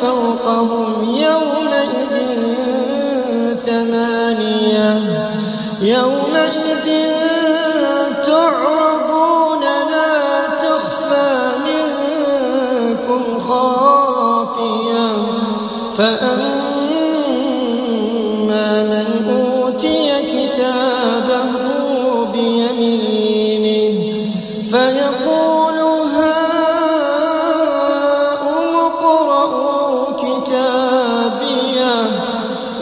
فوقهم يومئذ ثمانية. يومئذ تعرضون لا تخفى منكم خافية. فأما من أوتي كتابه بيمينه فيقول كتابيه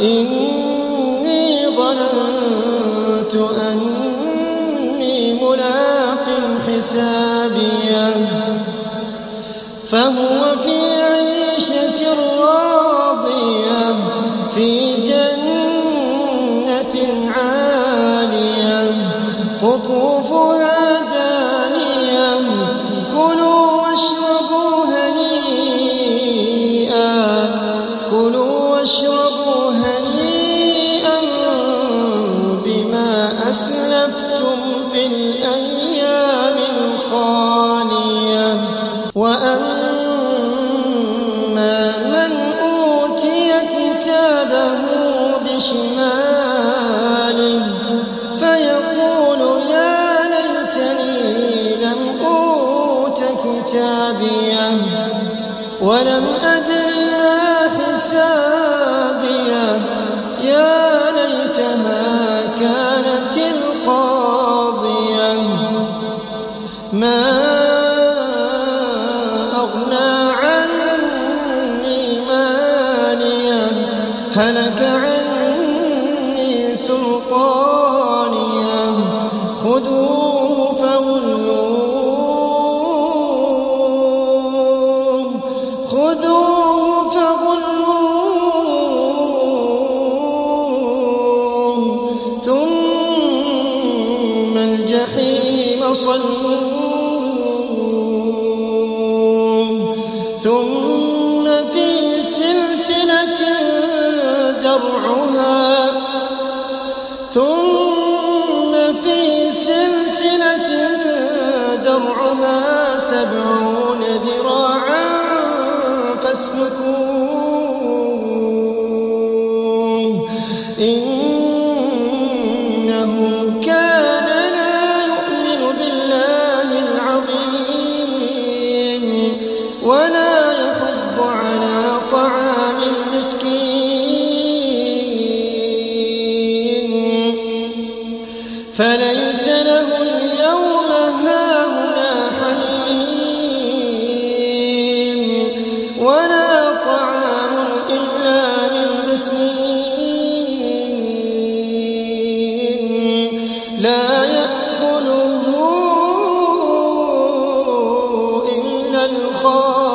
إني ظننت أني ملاق حسابية. فهو في عيشة راضية في جنة عالية. قطوفها واشربوا هنيئا بما أسلفتم في الأيام الخالية. وأما من أوتي كتابه بشماله فيقول يا ليتني لم أوت كتابيه ولم أدر يا ليتها كانت القاضية. ما أغنى عني مالية هلك عني سلطانيه وصلوب ثم في سلسلة درعها. ثم في سلسلة درعها سبعون ذراعا فاسلكوه. فليس له اليوم هاهنا حميم ولا طعام إلا من مسمين لا يأكله إلا الخاطئ